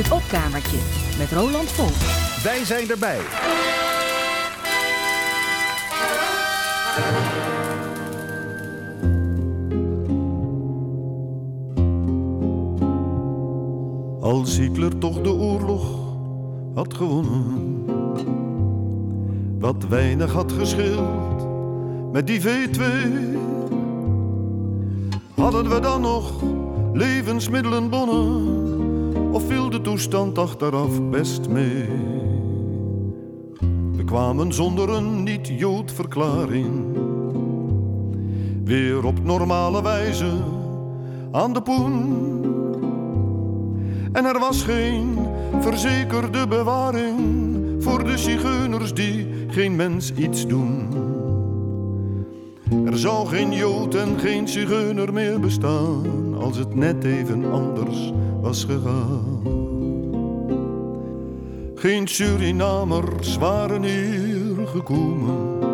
Het opkamertje met Roland Volk. Wij zijn erbij. Als Hitler toch de oorlog had gewonnen, wat weinig had gescheeld met die V2, hadden we dan nog levensmiddelenbonnen of viel de toestand achteraf best mee? We kwamen zonder een niet-Jood-verklaring weer op normale wijze aan de poen. En er was geen verzekerde bewaring voor de zigeuners die geen mens iets doen. Er zou geen Jood en geen zigeuner meer bestaan als het net even anders was gegaan. Geen Surinamers waren hier gekomen.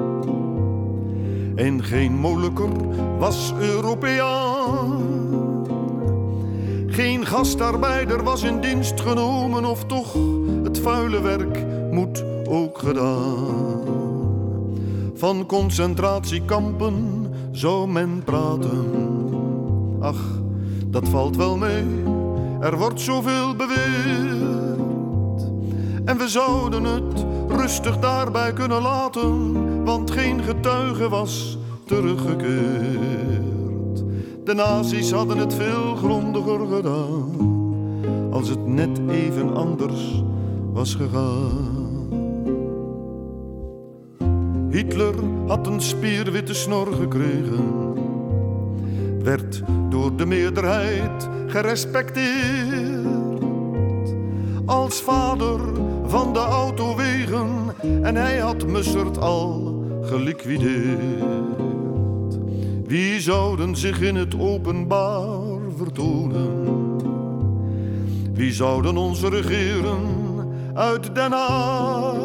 En geen Molukker was Europeaan. Geen gastarbeider was in dienst genomen, of toch het vuile werk moet ook gedaan. Van concentratiekampen zou men praten. Ach, dat valt wel mee, er wordt zoveel beweerd. En we zouden het rustig daarbij kunnen laten, want geen getuige was teruggekeerd. De nazi's hadden het veel grondiger gedaan, als het net even anders was gegaan. Hitler had een spierwitte snor gekregen, werd door de meerderheid gerespecteerd. Als vader van de autowegen en hij had Mussert al geliquideerd. Wie zouden zich in het openbaar vertonen? Wie zouden ons regeren uit Den Haag?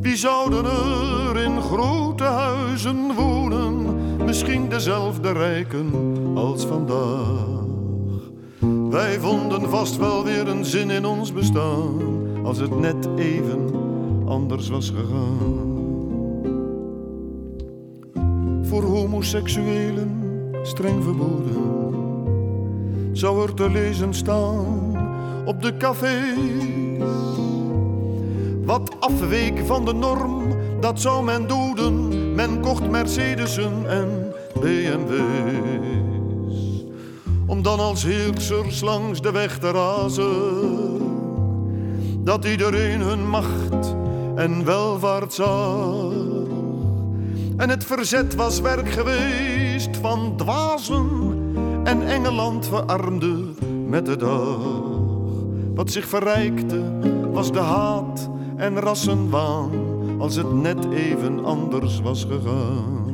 Wie zouden er in grote huizen wonen? Misschien dezelfde rijken als vandaag. Wij vonden vast wel weer een zin in ons bestaan, als het net even anders was gegaan. Voor homoseksuelen streng verboden, zou er te lezen staan op de cafés. Wat afweek van de norm, dat zou men doden. Men kocht Mercedesen en BMW's. Om dan als heersers langs de weg te razen. Dat iedereen hun macht en welvaart zag. En het verzet was werk geweest van dwazen. En Engeland verarmde met de dag. Wat zich verrijkte was de haat en rassenwaan, als het net even anders was gegaan.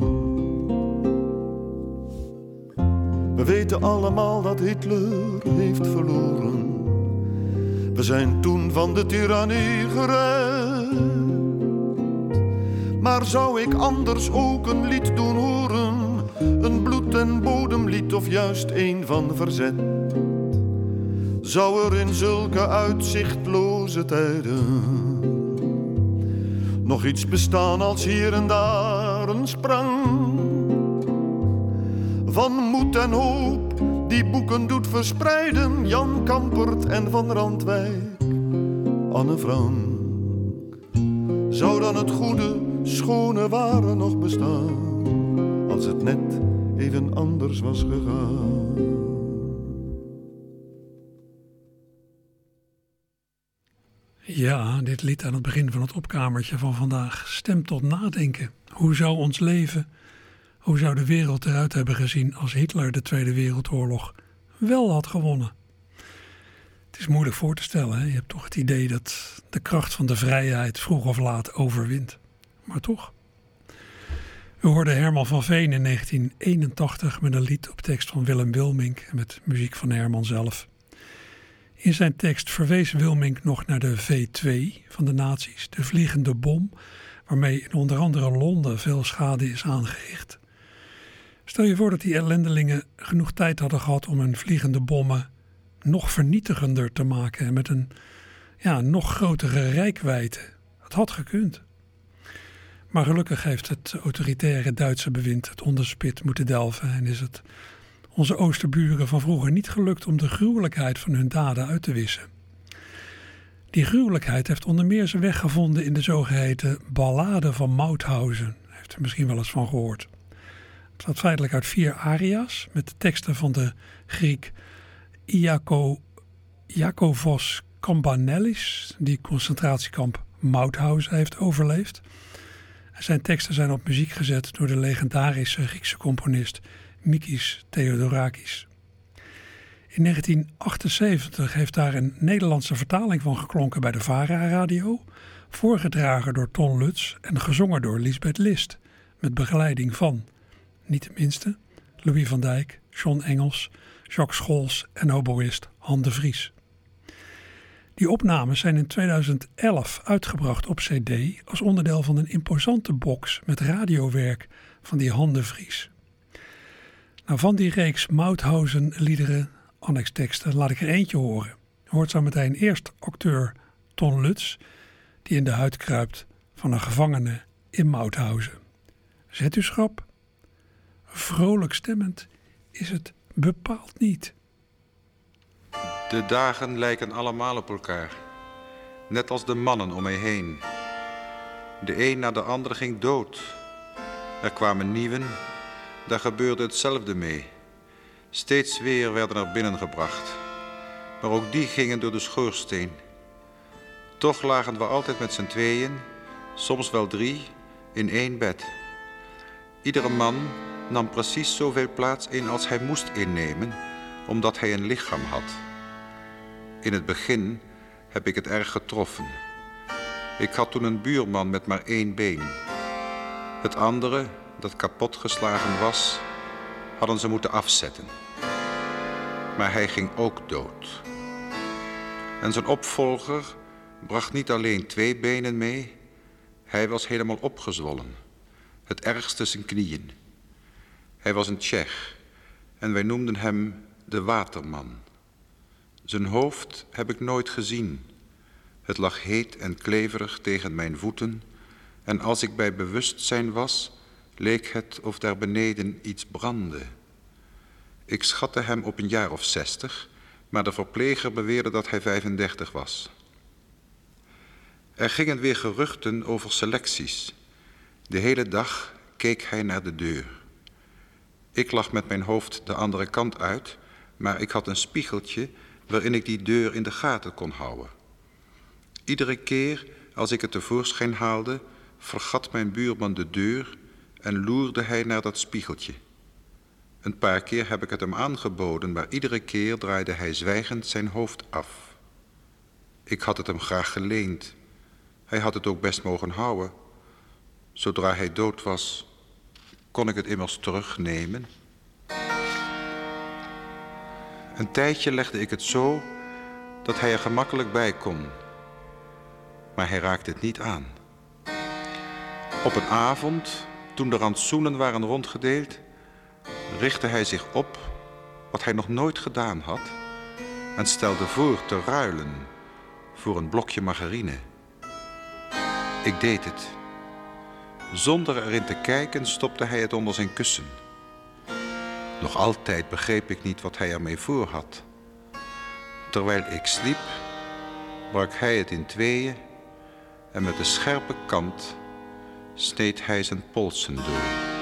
We weten allemaal dat Hitler heeft verloren. We zijn toen van de tirannie gered. Maar zou ik anders ook een lied doen horen? Een bloed- en bodemlied of juist een van verzet? Zou er in zulke uitzichtloze tijden nog iets bestaan als hier en daar een sprang van moed en hoop die boeken doet verspreiden Jan Kampert en Van Randwijk, Anne Frank. Zou dan het goede, schone ware nog bestaan als het net even anders was gegaan? Ja, dit lied aan het begin van het opkamertje van vandaag stemt tot nadenken. Hoe zou ons leven, hoe zou de wereld eruit hebben gezien als Hitler de Tweede Wereldoorlog wel had gewonnen? Het is moeilijk voor te stellen. Hè? Je hebt toch het idee dat de kracht van de vrijheid vroeg of laat overwint. Maar toch. We hoorden Herman van Veen in 1981 met een lied op tekst van Willem Wilmink en met muziek van Herman zelf. In zijn tekst verwees Wilmink nog naar de V2 van de nazi's, de vliegende bom, waarmee in onder andere Londen veel schade is aangericht. Stel je voor dat die ellendelingen genoeg tijd hadden gehad om hun vliegende bommen nog vernietigender te maken en met een ja, nog grotere rijkwijde. Het had gekund. Maar gelukkig heeft het autoritaire Duitse bewind het onderspit moeten delven en is het onze oosterburen van vroeger niet gelukt om de gruwelijkheid van hun daden uit te wissen. Die gruwelijkheid heeft onder meer zijn weg gevonden in de zogeheten Ballade van Mauthausen. Heeft u misschien wel eens van gehoord. Het bestaat feitelijk uit vier aria's met teksten van de Griek Iako, Iakovos Cambanellis, die concentratiekamp Mauthausen heeft overleefd. Zijn teksten zijn op muziek gezet door de legendarische Griekse componist Mikis Theodorakis. In 1978 heeft daar een Nederlandse vertaling van geklonken bij de VARA-radio, voorgedragen door Ton Lutz en gezongen door Lisbeth List, met begeleiding van, niet de minste, Louis van Dijk, John Engels, Jacques Scholz en oboïst Han de Vries. Die opnames zijn in 2011 uitgebracht op CD als onderdeel van een imposante box met radiowerk van die Han de Vries. Nou, van die reeks Mauthausen liederen, annexteksten, laat ik er eentje horen. Je hoort zo meteen eerst acteur Ton Lutz, die in de huid kruipt van een gevangene in Mauthausen. Zet u schrap. Vrolijk stemmend is het bepaald niet. De dagen lijken allemaal op elkaar, net als de mannen om mij heen. De een na de ander ging dood. Er kwamen nieuwen, daar gebeurde hetzelfde mee. Steeds weer werden er binnengebracht, maar ook die gingen door de schoorsteen. Toch lagen we altijd met z'n tweeën, soms wel drie, in één bed. Iedere man nam precies zoveel plaats in als hij moest innemen, omdat hij een lichaam had. In het begin heb ik het erg getroffen. Ik had toen een buurman met maar één been. Het andere, dat kapotgeslagen was, hadden ze moeten afzetten. Maar hij ging ook dood. En zijn opvolger bracht niet alleen twee benen mee, hij was helemaal opgezwollen. Het ergste zijn knieën. Hij was een Tsjech en wij noemden hem de waterman. Zijn hoofd heb ik nooit gezien. Het lag heet en kleverig tegen mijn voeten en als ik bij bewustzijn was, leek het of daar beneden iets brandde. Ik schatte hem op een jaar of zestig, maar de verpleger beweerde dat hij 35 was. Er gingen weer geruchten over selecties. De hele dag keek hij naar de deur. Ik lag met mijn hoofd de andere kant uit, maar ik had een spiegeltje waarin ik die deur in de gaten kon houden. Iedere keer als ik het tevoorschijn haalde, vergat mijn buurman de deur en loerde hij naar dat spiegeltje. Een paar keer heb ik het hem aangeboden, maar iedere keer draaide hij zwijgend zijn hoofd af. Ik had het hem graag geleend. Hij had het ook best mogen houden. Zodra hij dood was, kon ik het immers terugnemen. Een tijdje legde ik het zo dat hij er gemakkelijk bij kon. Maar hij raakte het niet aan. Op een avond, toen de rantsoenen waren rondgedeeld, richtte hij zich op, wat hij nog nooit gedaan had, en stelde voor te ruilen voor een blokje margarine. Ik deed het. Zonder erin te kijken stopte hij het onder zijn kussen. Nog altijd begreep ik niet wat hij ermee voor had. Terwijl ik sliep, brak hij het in tweeën en met de scherpe kant sneed hij zijn polsen door.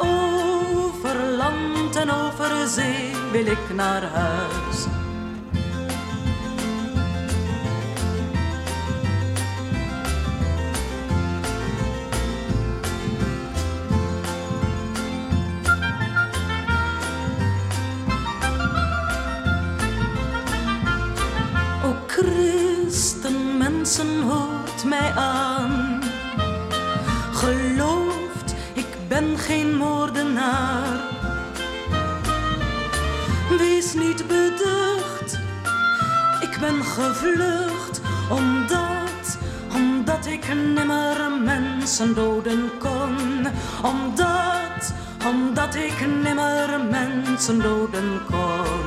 Over land en over zee wil ik naar huis. Geen moordenaar. Wees niet beducht, ik ben gevlucht omdat, omdat ik nimmer mensen doden kon. Omdat, omdat ik nimmer mensen doden kon.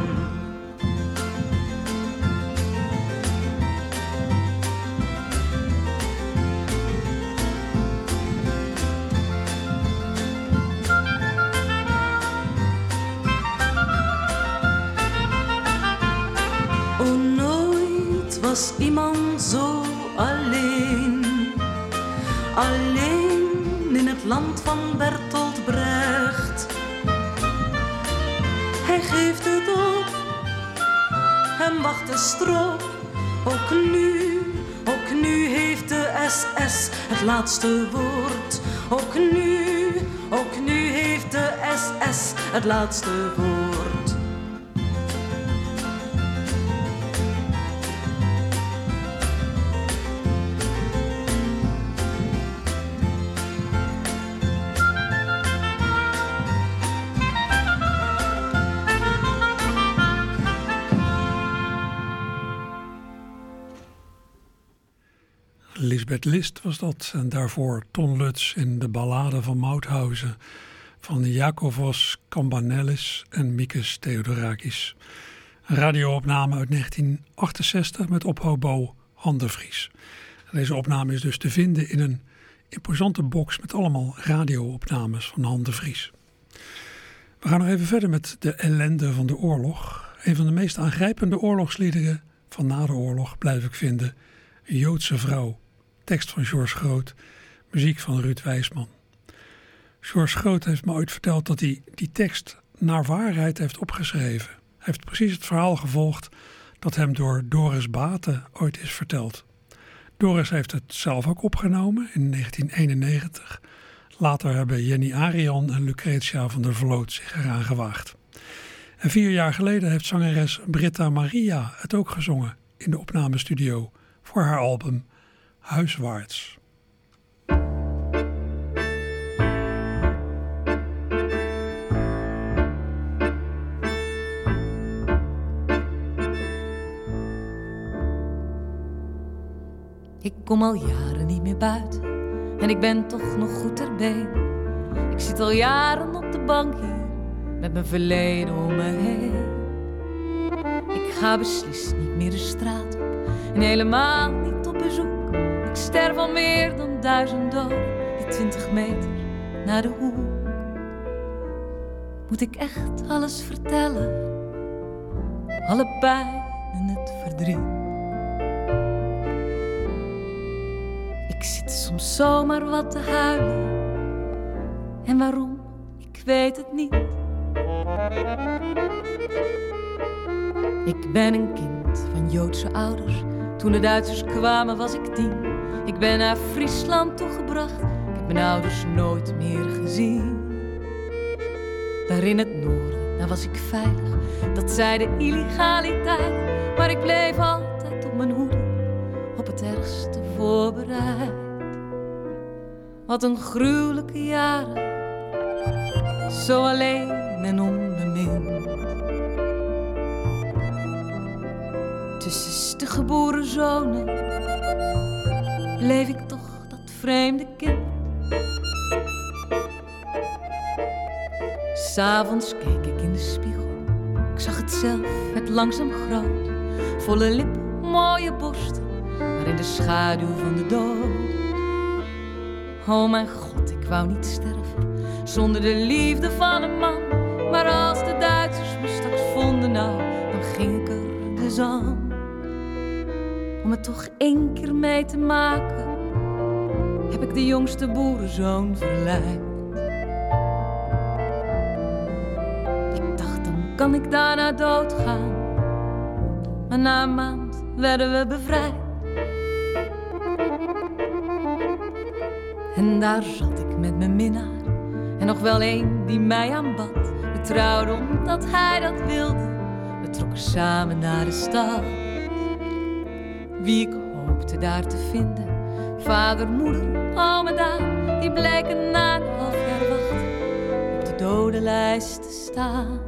Ook nu, ook nu heeft de SS het laatste woord. Ook nu, ook nu heeft de SS het laatste woord. Lisbeth List was dat. En daarvoor Ton Lutz in de ballade van Mauthausen van Jakovos Cambanellis en Mikes Theodorakis. Een radioopname uit 1968 met ophobo Han de Vries. Deze opname is dus te vinden in een imposante box met allemaal radioopnames van Han de Vries. We gaan nog even verder met de ellende van de oorlog. Een van de meest aangrijpende oorlogsliederen van na de oorlog blijf ik vinden. Een Joodse vrouw tekst van George Groot, muziek van Ruud Wijsman. George Groot heeft me ooit verteld dat hij die tekst naar waarheid heeft opgeschreven. Hij heeft precies het verhaal gevolgd dat hem door Doris Baten ooit is verteld. Doris heeft het zelf ook opgenomen in 1991. Later hebben Jenny Arian en Lucretia van der Vloot zich eraan gewaagd. En vier jaar geleden heeft zangeres Britta Maria het ook gezongen in de opnamestudio voor haar album huiswaarts. Ik kom al jaren niet meer buiten en ik ben toch nog goed ter been. Ik zit al jaren op de bank hier met mijn verleden om me heen. Ik ga beslist niet meer de straat op en helemaal niet op bezoek. Ik sterf al meer dan duizend doden, die twintig meter naar de hoek. Moet ik echt alles vertellen? Alle pijn en het verdriet. Ik zit soms zomaar wat te huilen. En waarom, ik weet het niet. Ik ben een kind van Joodse ouders. Toen de Duitsers kwamen was ik tien. Ik ben naar Friesland toegebracht. Ik heb mijn ouders nooit meer gezien. Daar in het noorden, daar was ik veilig. Dat zei de illegaliteit. Maar ik bleef altijd op mijn hoede. Op het ergste voorbereid. Wat een gruwelijke jaren. Zo alleen en onbemind. Tussen geboren zonen bleef ik toch dat vreemde kind. S'avonds keek ik in de spiegel, ik zag het zelf, het langzaam groot. Volle lippen, mooie borsten, maar in de schaduw van de dood. Oh mijn god, ik wou niet sterven, zonder de liefde van een man. Maar als de Duitsers me straks vonden, nou, dan ging ik er dus aan om toch één keer mee te maken, heb ik de jongste boerenzoon verleid. Ik dacht, dan kan ik daarna doodgaan, maar na een maand werden we bevrijd. En daar zat ik met mijn minnaar en nog wel een die mij aanbad. We trouwden omdat hij dat wilde, we trokken samen naar de stad. Wie ik hoopte daar te vinden, Vader, moeder, oom en Daan, die blijken na een half jaar wacht op de dodenlijst te staan.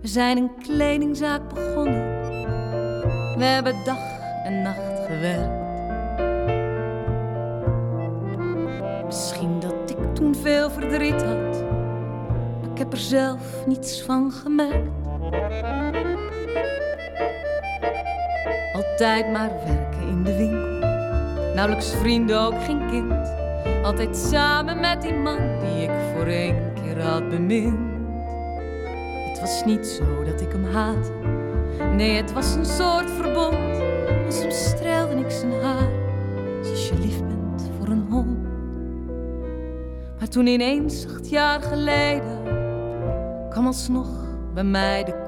We zijn een kledingzaak begonnen, we hebben dag en nacht gewerkt. Misschien dat ik toen veel verdriet had, maar ik heb er zelf niets van gemerkt. Altijd maar werken in de winkel, nauwelijks vrienden, ook geen kind. Altijd samen met die man die ik voor één keer had bemind. Het was niet zo dat ik hem haatte, nee, het was een soort verbond. En soms streelde ik zijn haar, zoals je lief bent voor een hond. Maar toen ineens, acht jaar geleden, kwam alsnog bij mij de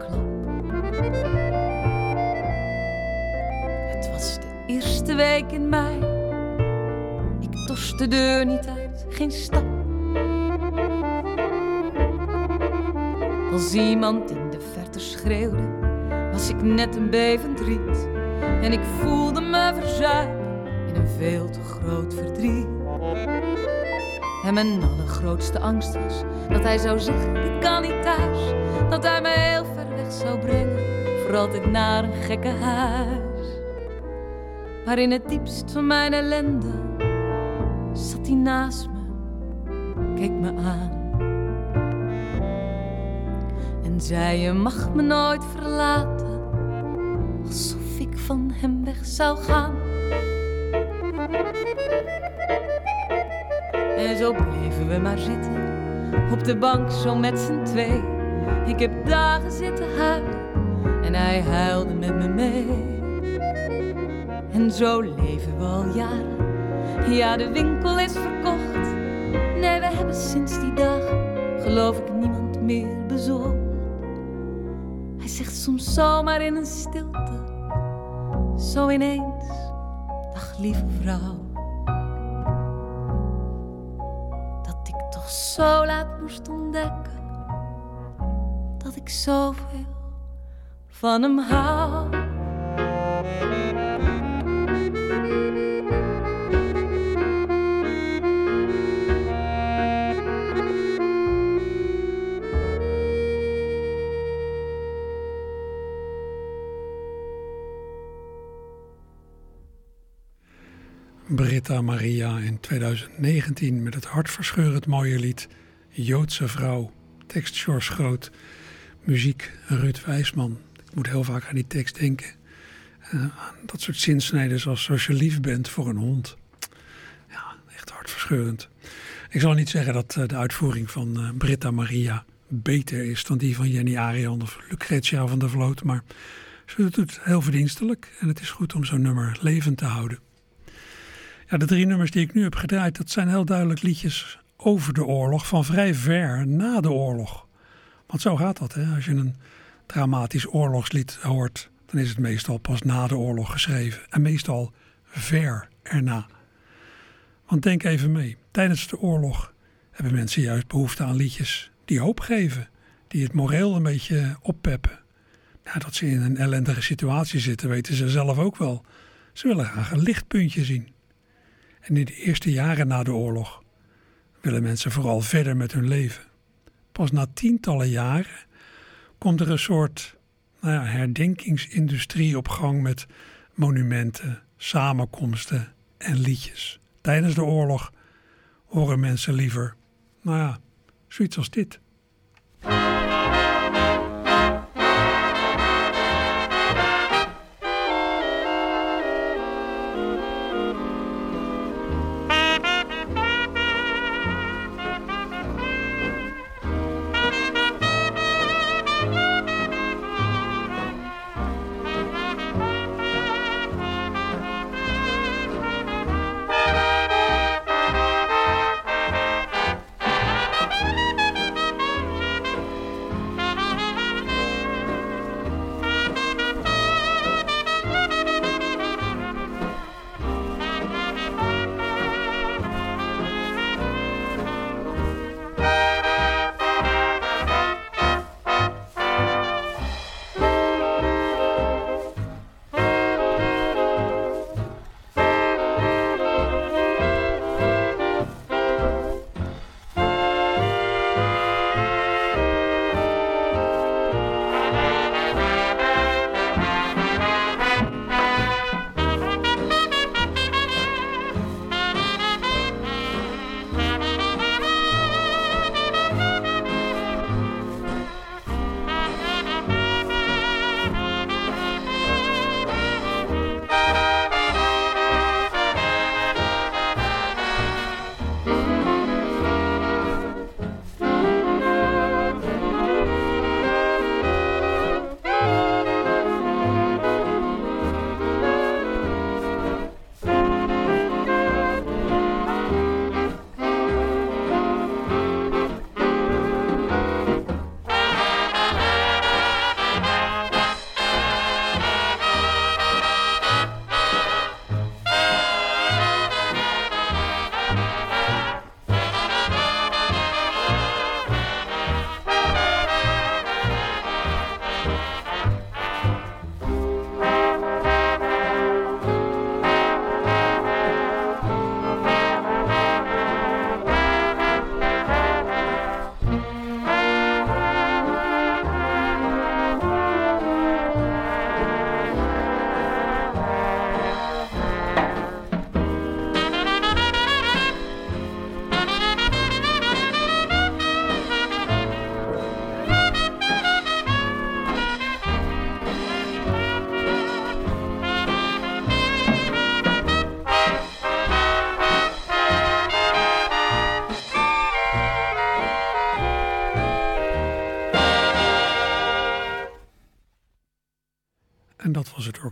week in mei. Ik dorst de deur niet uit, geen stap. Als iemand in de verte schreeuwde, was ik net een bevend riet. En ik voelde me verzuipen in een veel te groot verdriet. En mijn allergrootste angst was dat hij zou zeggen: Ik kan niet thuis. Dat hij me heel ver weg zou brengen, voor altijd naar een gekke huis. Maar in het diepst van mijn ellende zat hij naast me, keek me aan. En zei: Je mag me nooit verlaten, alsof ik van hem weg zou gaan. En zo bleven we maar zitten op de bank, zo met z'n twee. Ik heb dagen zitten huilen en hij huilde met me mee. En zo leven we al jaren. Ja, de winkel is verkocht. Nee, we hebben sinds die dag, geloof ik, niemand meer bezocht. Hij zegt soms zomaar in een stilte, zo ineens: Dag lieve vrouw. zo laat moest ontdekken dat ik zoveel van hem hou. Maria in 2019 met het hartverscheurend mooie lied Joodse vrouw. Tekst George Groot, muziek Ruud Wijsman. Ik moet heel vaak aan die tekst denken. Uh, dat soort zinsnijden zoals als je lief bent voor een hond. Ja, echt hartverscheurend. Ik zal niet zeggen dat uh, de uitvoering van uh, Britta Maria beter is dan die van Jenny Arian of Lucretia van der Vloot. Maar ze doet het heel verdienstelijk en het is goed om zo'n nummer levend te houden. Ja, de drie nummers die ik nu heb gedraaid, dat zijn heel duidelijk liedjes over de oorlog, van vrij ver na de oorlog. Want zo gaat dat, hè? als je een dramatisch oorlogslied hoort, dan is het meestal pas na de oorlog geschreven. En meestal ver erna. Want denk even mee, tijdens de oorlog hebben mensen juist behoefte aan liedjes die hoop geven, die het moreel een beetje oppeppen. Dat ze in een ellendige situatie zitten, weten ze zelf ook wel. Ze willen graag een lichtpuntje zien. En in de eerste jaren na de oorlog willen mensen vooral verder met hun leven. Pas na tientallen jaren komt er een soort nou ja, herdenkingsindustrie op gang met monumenten, samenkomsten en liedjes. Tijdens de oorlog horen mensen liever, nou ja, zoiets als dit.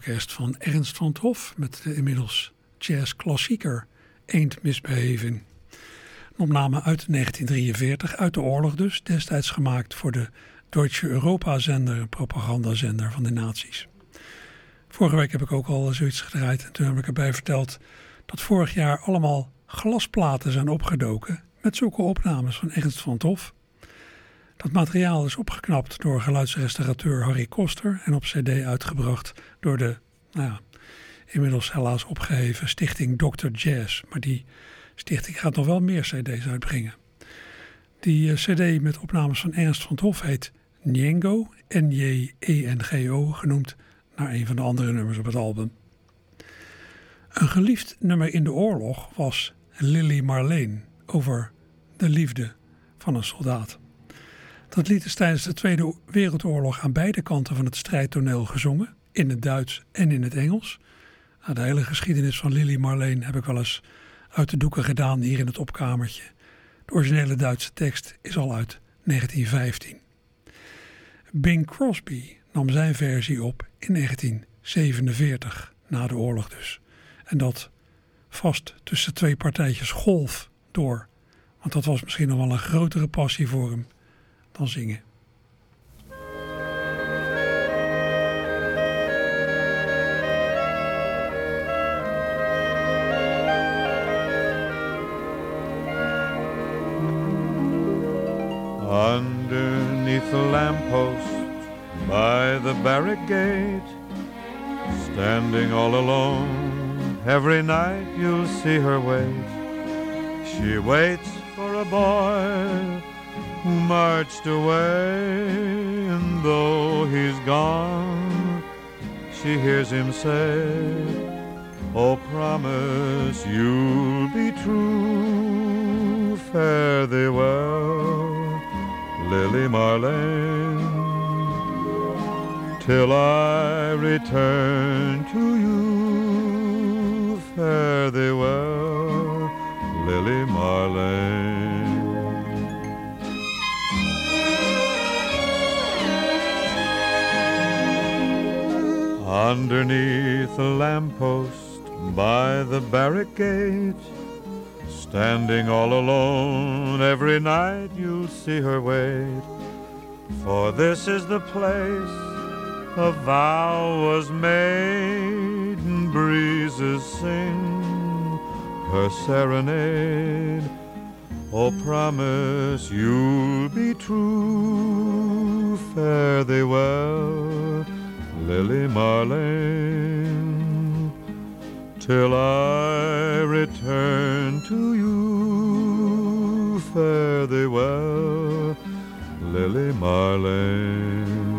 Orkest van Ernst van het met de inmiddels jazzklassieker Eend Misbehaving. Een opname uit 1943, uit de oorlog dus, destijds gemaakt voor de Deutsche Europa-zender, propagandazender van de nazi's. Vorige week heb ik ook al zoiets gedraaid en toen heb ik erbij verteld dat vorig jaar allemaal glasplaten zijn opgedoken met zulke opnames van Ernst van het Hof. Dat materiaal is opgeknapt door geluidsrestaurateur Harry Koster en op cd uitgebracht door de nou ja, inmiddels helaas opgeheven stichting Dr. Jazz. Maar die stichting gaat nog wel meer cd's uitbrengen. Die eh, cd met opnames van Ernst van het Hof heet Njengo, N-J-E-N-G-O, genoemd naar een van de andere nummers op het album. Een geliefd nummer in de oorlog was Lily Marleen over de liefde van een soldaat. Dat lied is tijdens de Tweede Wereldoorlog aan beide kanten van het strijdtoneel gezongen, in het Duits en in het Engels. De hele geschiedenis van Lily Marleen heb ik wel eens uit de doeken gedaan hier in het opkamertje. De originele Duitse tekst is al uit 1915. Bing Crosby nam zijn versie op in 1947, na de oorlog dus. En dat vast tussen twee partijtjes golf door. Want dat was misschien nog wel een grotere passie voor hem dan zingen. Underneath the lamppost by the barrack gate, standing all alone, every night you'll see her wait. She waits for a boy marched away, and though he's gone, she hears him say, Oh, promise you'll be true, fare thee well, Lily Marlene, till I return to you, fare thee well, Lily Marlene. Underneath a lamppost by the barricade, standing all alone, every night you'll see her wait. For this is the place a vow was made, and breezes sing her serenade. Oh, promise you'll be true, fare thee well Lily Marlene, till I return to you. Fare thee well, Lily Marlene.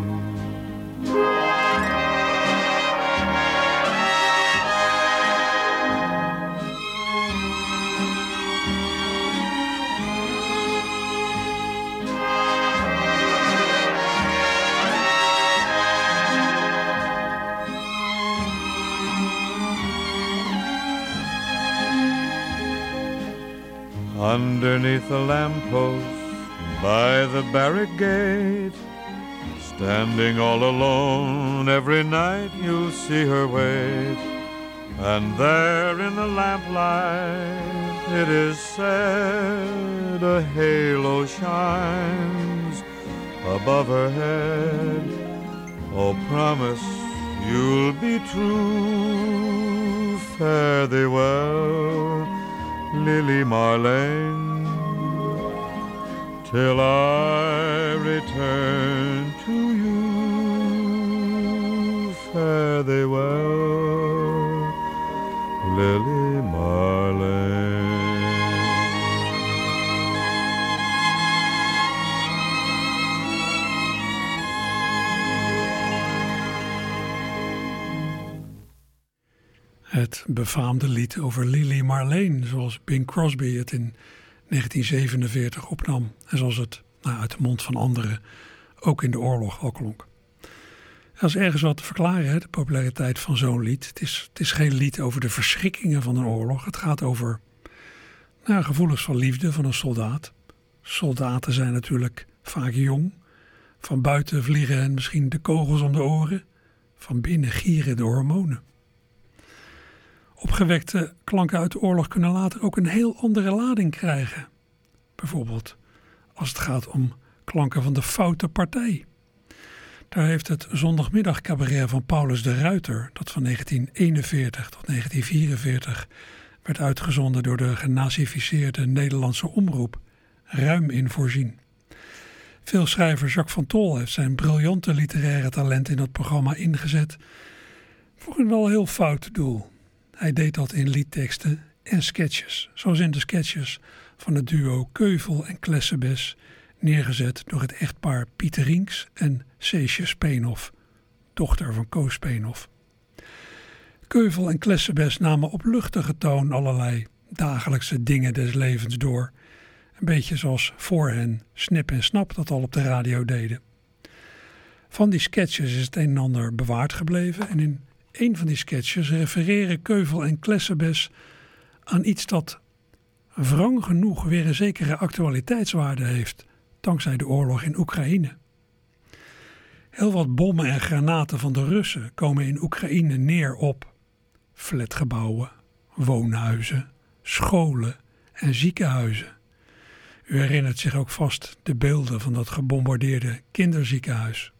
Underneath the lamppost by the barrack gate, standing all alone, every night you'll see her wait. And there in the lamplight, it is said, a halo shines above her head. Oh, promise you'll be true, fare thee well Lily Marlene, till I return to you. Fare thee well, Lily Het befaamde lied over Lily Marleen, zoals Bing Crosby het in 1947 opnam. En zoals het nou, uit de mond van anderen ook in de oorlog al klonk. Er is ergens wat te verklaren, hè, de populariteit van zo'n lied. Het is, het is geen lied over de verschrikkingen van een oorlog. Het gaat over nou, gevoelens van liefde van een soldaat. Soldaten zijn natuurlijk vaak jong. Van buiten vliegen hen misschien de kogels om de oren. Van binnen gieren de hormonen. Opgewekte klanken uit de oorlog kunnen later ook een heel andere lading krijgen. Bijvoorbeeld als het gaat om klanken van de foute partij. Daar heeft het zondagmiddagcabaret van Paulus de Ruiter, dat van 1941 tot 1944 werd uitgezonden door de genazificeerde Nederlandse omroep, ruim in voorzien. Veelschrijver Jacques van Tol heeft zijn briljante literaire talent in dat programma ingezet voor een wel heel fout doel. Hij deed dat in liedteksten en sketches, zoals in de sketches van het duo Keuvel en Klessebes, neergezet door het echtpaar Pieter Rinks en Seesje Speenhof, dochter van Koos Speenhof. Keuvel en Klessebes namen op luchtige toon allerlei dagelijkse dingen des levens door. Een beetje zoals voor hen Snip en Snap dat al op de radio deden. Van die sketches is het een en ander bewaard gebleven en in een van die sketches refereren Keuvel en Klessebes aan iets dat wrang genoeg weer een zekere actualiteitswaarde heeft, dankzij de oorlog in Oekraïne. Heel wat bommen en granaten van de Russen komen in Oekraïne neer op flatgebouwen, woonhuizen, scholen en ziekenhuizen. U herinnert zich ook vast de beelden van dat gebombardeerde kinderziekenhuis.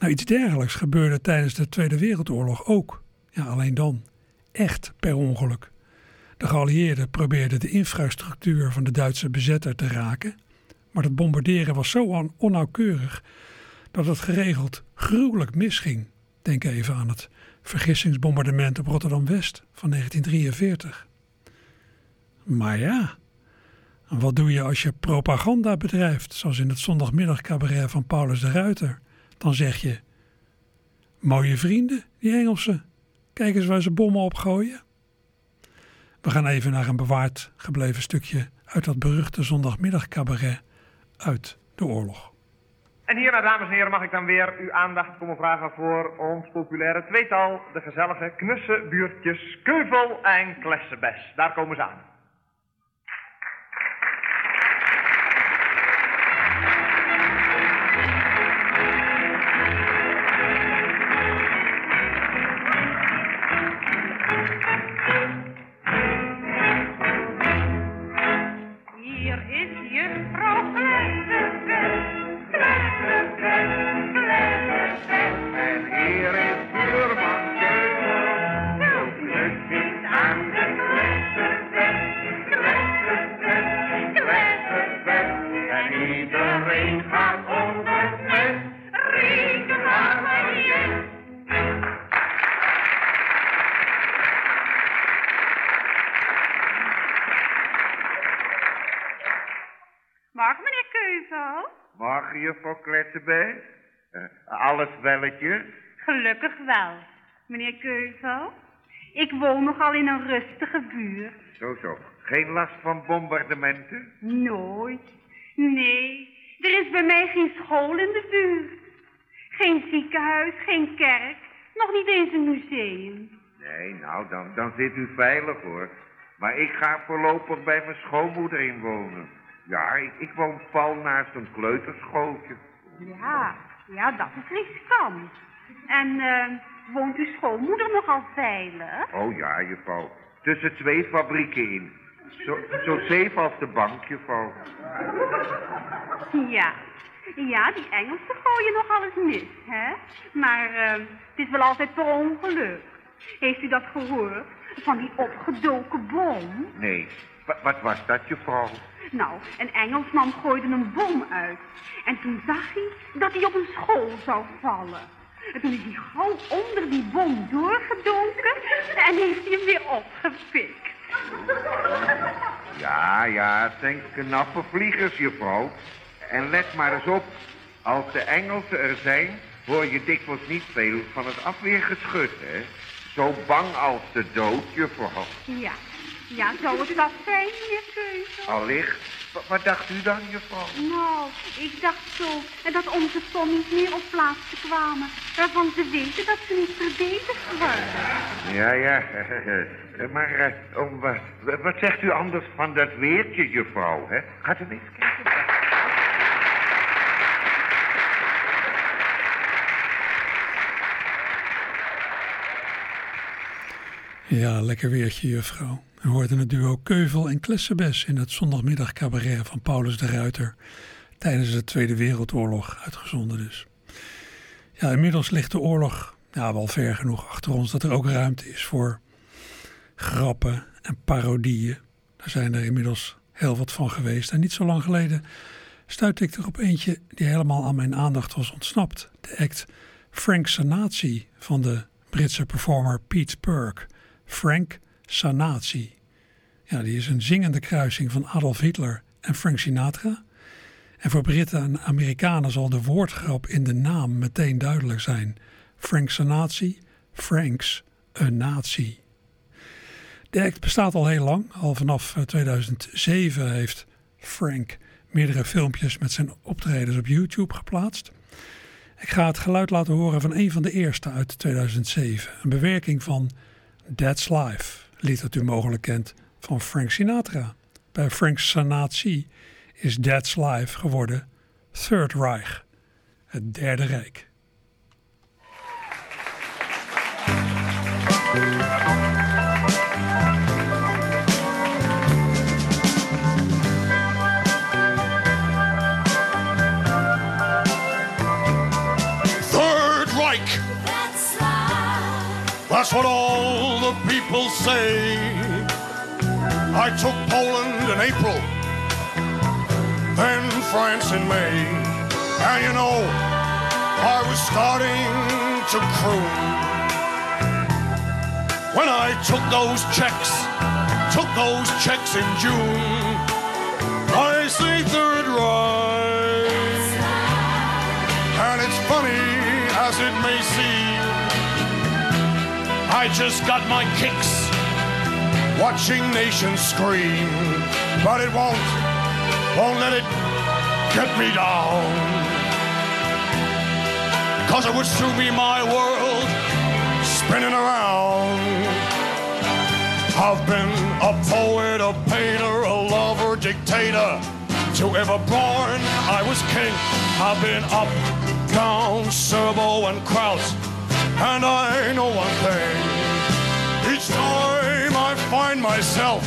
Nou, iets dergelijks gebeurde tijdens de Tweede Wereldoorlog ook. Ja, alleen dan. Echt per ongeluk. De geallieerden probeerden de infrastructuur van de Duitse bezetter te raken, maar het bombarderen was zo onnauwkeurig dat het geregeld gruwelijk misging. Denk even aan het vergissingsbombardement op Rotterdam-West van 1943. Maar ja, wat doe je als je propaganda bedrijft, zoals in het zondagmiddagcabaret van Paulus de Ruiter? Dan zeg je, mooie vrienden, die Engelsen, kijk eens waar ze bommen opgooien. We gaan even naar een bewaard gebleven stukje uit dat beruchte zondagmiddagcabaret uit de oorlog. En hierna, dames en heren, mag ik dan weer uw aandacht komen vragen voor ons populaire tweetal, de gezellige knusse buurtjes Keuvel en Klessebes. Daar komen ze aan. Uh, alles welletje? Gelukkig wel, meneer Keuvel. Ik woon nogal in een rustige buurt. Zo, zo. Geen last van bombardementen? Nooit. Nee, er is bij mij geen school in de buurt. Geen ziekenhuis, geen kerk, nog niet eens een museum. Nee, nou, dan, dan zit u veilig hoor. Maar ik ga voorlopig bij mijn schoonmoeder inwonen. Ja, ik, ik woon pal naast een kleuterschooltje. Ja, ja, dat is riskant. En uh, woont uw schoonmoeder nogal veilig? Oh ja, juffrouw. Tussen twee fabrieken in. Zo, zo safe als de bank, juffrouw. Ja, ja, die Engelsen gooien nogal eens mis, hè? Maar uh, het is wel altijd per ongeluk. Heeft u dat gehoord? Van die opgedoken bom? Nee. W wat was dat, juffrouw? Nou, een Engelsman gooide een bom uit. En toen zag hij dat hij op een school zou vallen. En toen is hij gauw onder die bom doorgedonken en heeft hij hem weer opgepikt. Ja, ja, het zijn knappe vliegers, juffrouw. En let maar eens op, als de Engelsen er zijn, hoor je dikwijls niet veel van het afweergeschut, hè? Zo bang als de dood, juffrouw. Ja, ja, zou het dat zijn, meneer Keuze? Allicht. Wat, wat dacht u dan, juffrouw? Nou, ik dacht zo dat onze Tommy's meer op plaatsen kwamen... waarvan ze weten dat ze niet verdedigd worden. Ja, ja. maar uh, om, uh, wat zegt u anders van dat weertje, juffrouw? Hè? Gaat u eens kijken? Ja, lekker weertje, juffrouw. We hoorden het duo Keuvel en Klessebes in het zondagmiddag cabaret van Paulus de Ruiter tijdens de Tweede Wereldoorlog uitgezonden dus. Ja, inmiddels ligt de oorlog ja, wel ver genoeg achter ons dat er ook ruimte is voor grappen en parodieën. Daar zijn er inmiddels heel wat van geweest. En niet zo lang geleden stuitte ik er op eentje die helemaal aan mijn aandacht was ontsnapt. De act Frank Sanatie van de Britse performer Pete Perk. Frank Sanatie. Ja, die is een zingende kruising van Adolf Hitler en Frank Sinatra. En voor Britten en Amerikanen zal de woordgrap in de naam meteen duidelijk zijn. Frank Sanatie, Franks, een natie. De act bestaat al heel lang. Al vanaf 2007 eh, heeft Frank meerdere filmpjes met zijn optredens op YouTube geplaatst. Ik ga het geluid laten horen van een van de eerste uit 2007. Een bewerking van That's Life, lied dat u mogelijk kent van Frank Sinatra. Bij Frank Sanatie is That's Life geworden Third Reich, het Derde Rijk. That's what all people say. I took Poland in April, then France in May. And you know, I was starting to croon. When I took those checks, took those checks in June, I say Third Reich. And it's funny as it may seem I just got my kicks watching nations scream, but it won't, won't let it get me down. Cause it would soon be my world spinning around. I've been a poet, a painter, a lover, dictator. To ever born, I was king. I've been up, down, Serbo, and Kraus. And I know one thing. Each time I find myself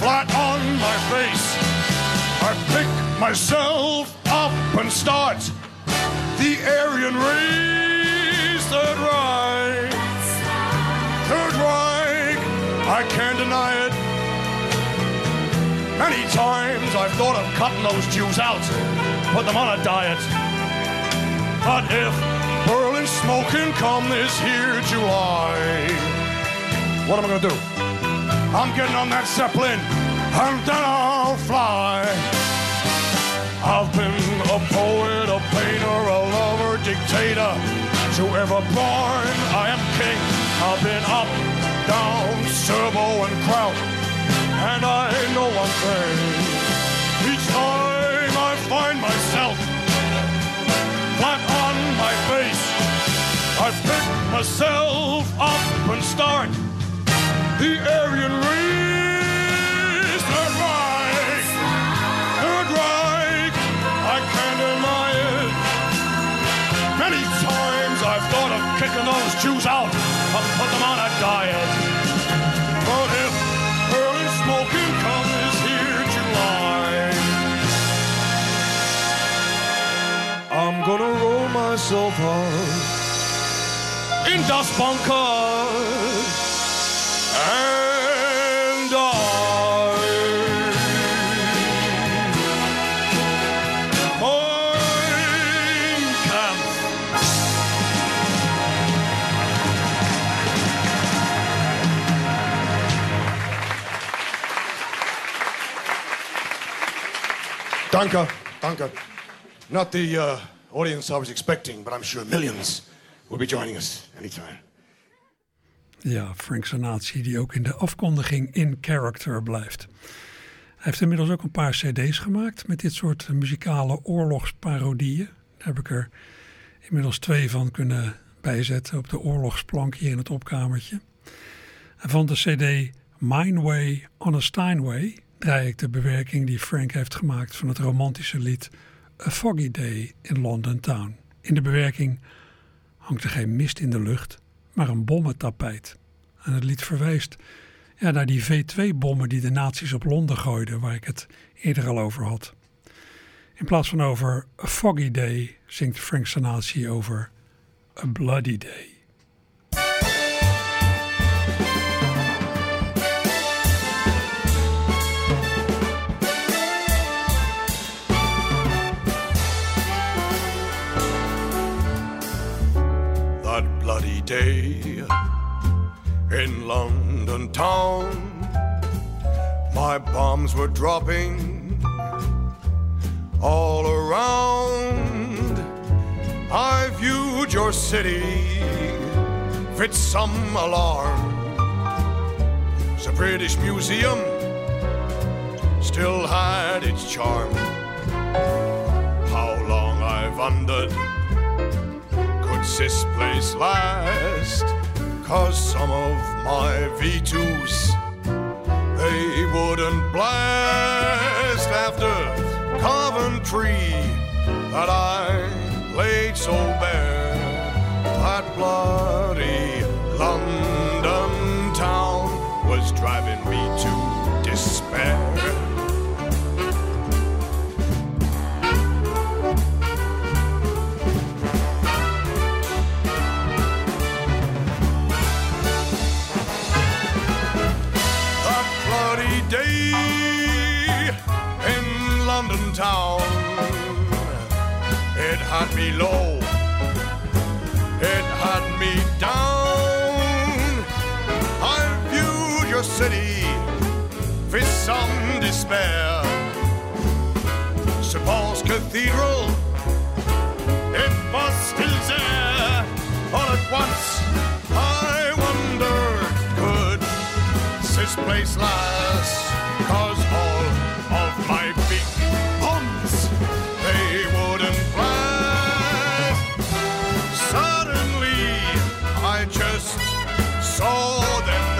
flat on my face, I pick myself up and start the Aryan race. Third Reich. Third Reich. I can't deny it. Many times I've thought of cutting those Jews out, put them on a diet. But if Berlin smoking come this here July. What am I gonna do? I'm getting on that Zeppelin then I'll fly. I've been a poet, a painter, a lover, dictator. To ever born, I am king. I've been up, down, Serbo and Kraut. And I know one thing. Each time I find myself myself up and start the Aryan race. Danke, danke. Not the uh, audience I was expecting, but I'm sure millions will be joining us anytime. Ja, Frank Sanatie die ook in de afkondiging in character blijft. Hij heeft inmiddels ook een paar cd's gemaakt met dit soort muzikale oorlogsparodieën. Daar heb ik er inmiddels twee van kunnen bijzetten op de oorlogsplank hier in het opkamertje. En van de cd Mine Way on a Steinway draai ik de bewerking die Frank heeft gemaakt van het romantische lied A Foggy Day in London Town. In de bewerking hangt er geen mist in de lucht, maar een bommentapijt. En het lied verwijst ja, naar die V2-bommen die de nazi's op Londen gooiden, waar ik het eerder al over had. In plaats van over A Foggy Day zingt Frank Sinatra over A Bloody Day. Day in London town, my bombs were dropping all around. I viewed your city, fit some alarm. The British Museum still had its charm. How long I wondered this place last? Cause some of my V2s, they wouldn't blast after Coventry that I laid so bare. That bloody London town was driving me had me low, it had me down. I viewed your city with some despair. St. Paul's Cathedral, it was still there. All at once, I wondered, could this place last? Cause all first saw them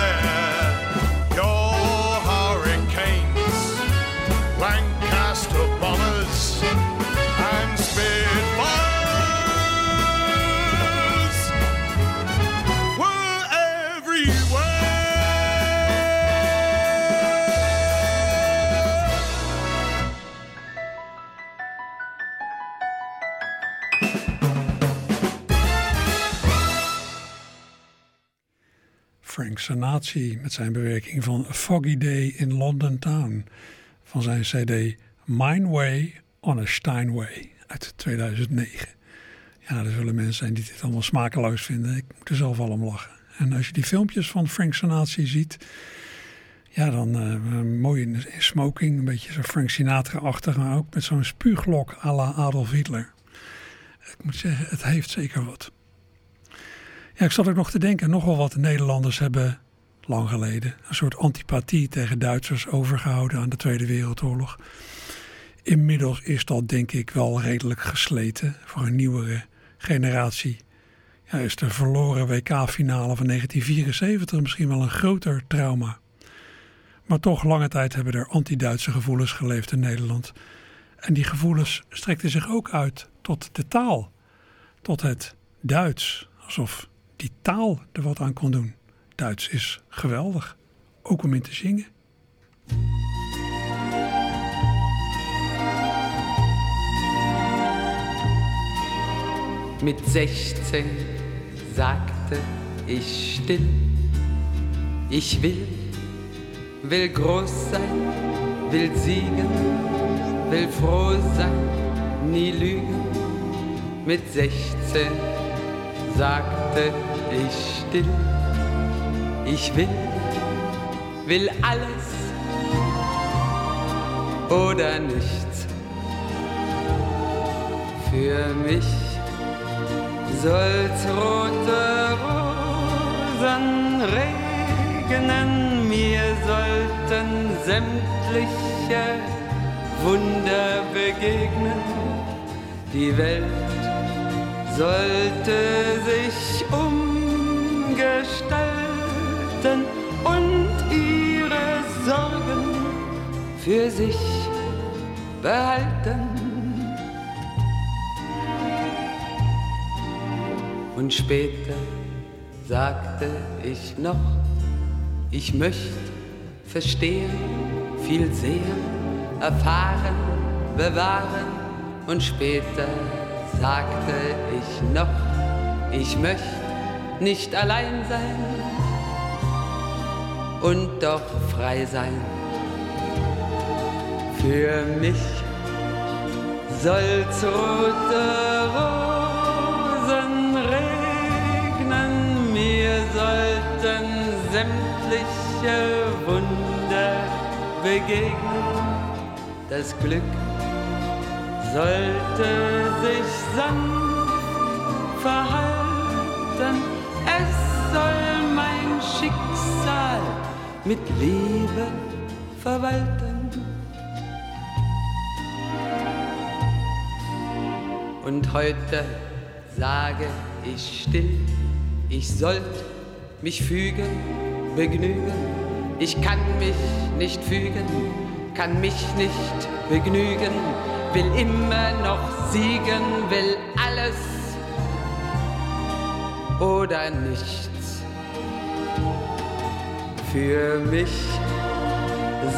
Sinatra met zijn bewerking van Foggy Day in London Town van zijn CD Mine Way on a Steinway uit 2009. Ja, er zullen mensen zijn die dit allemaal smakeloos vinden. Ik moet er zelf al om lachen. En als je die filmpjes van Frank Sinatra ziet, ja, dan eh, mooi in smoking, een beetje zo Frank Sinatra-achtig, maar ook met zo'n spuuglok à la Adolf Hitler. Ik moet zeggen, het heeft zeker wat. Ja, ik zat ook nog te denken, nogal wat Nederlanders hebben lang geleden een soort antipathie tegen Duitsers overgehouden aan de Tweede Wereldoorlog. Inmiddels is dat denk ik wel redelijk gesleten voor een nieuwere generatie. Ja, is de verloren WK-finale van 1974 misschien wel een groter trauma. Maar toch lange tijd hebben er anti-Duitse gevoelens geleefd in Nederland. En die gevoelens strekten zich ook uit tot de taal, tot het Duits, alsof die taal er wat aan kon doen. Duits is geweldig, ook om in te zingen. Mit 16 sagte ich still, ich will, will groß sein, will siegen, will froh sein, nie lügen. Mit 16 sagte ich still, ich will, will alles oder nichts. Für mich soll's rote Rosen regnen, mir sollten sämtliche Wunder begegnen. Die Welt sollte sich umgestalten und ihre Sorgen für sich behalten. Und später sagte ich noch, ich möchte verstehen, viel sehen, erfahren, bewahren und später sagte ich noch, ich möchte nicht allein sein und doch frei sein. Für mich soll's rote Rosen regnen, mir sollten sämtliche Wunder begegnen. Das Glück sollte sich sanft verhalten, mit Liebe verwalten. Und heute sage ich still, ich sollte mich fügen, begnügen. Ich kann mich nicht fügen, kann mich nicht begnügen, will immer noch siegen, will alles oder nichts. Für mich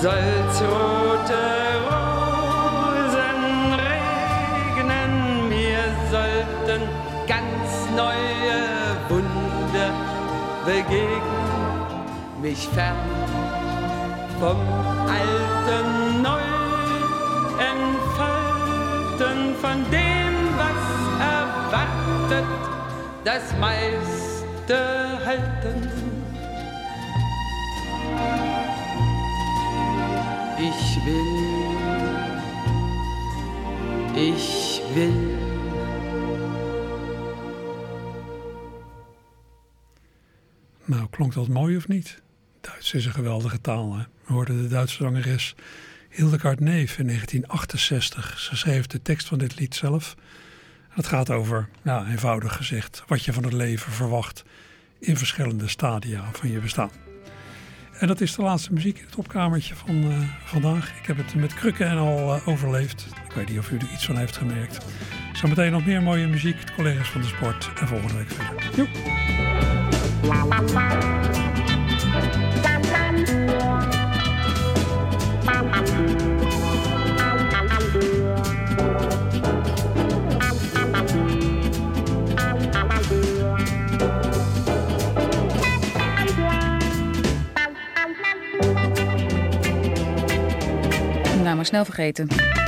soll's rote Rosen regnen, mir sollten ganz neue Wunder begegnen, mich fern vom Alten neu entfalten, von dem, was erwartet, das meiste halten. Ich will. Nou, klonk dat mooi of niet? Duits is een geweldige taal. Hè? We hoorden de Duitse zangeres Hildegard Neef in 1968. Ze schreef de tekst van dit lied zelf. Het gaat over, ja, eenvoudig gezegd, wat je van het leven verwacht in verschillende stadia van je bestaan. En dat is de laatste muziek in het opkamertje van uh, vandaag. Ik heb het met krukken en al uh, overleefd. Ik weet niet of u er iets van heeft gemerkt. Zometeen nog meer mooie muziek, collega's van de sport. En volgende week verder. Joep. Maar snel vergeten.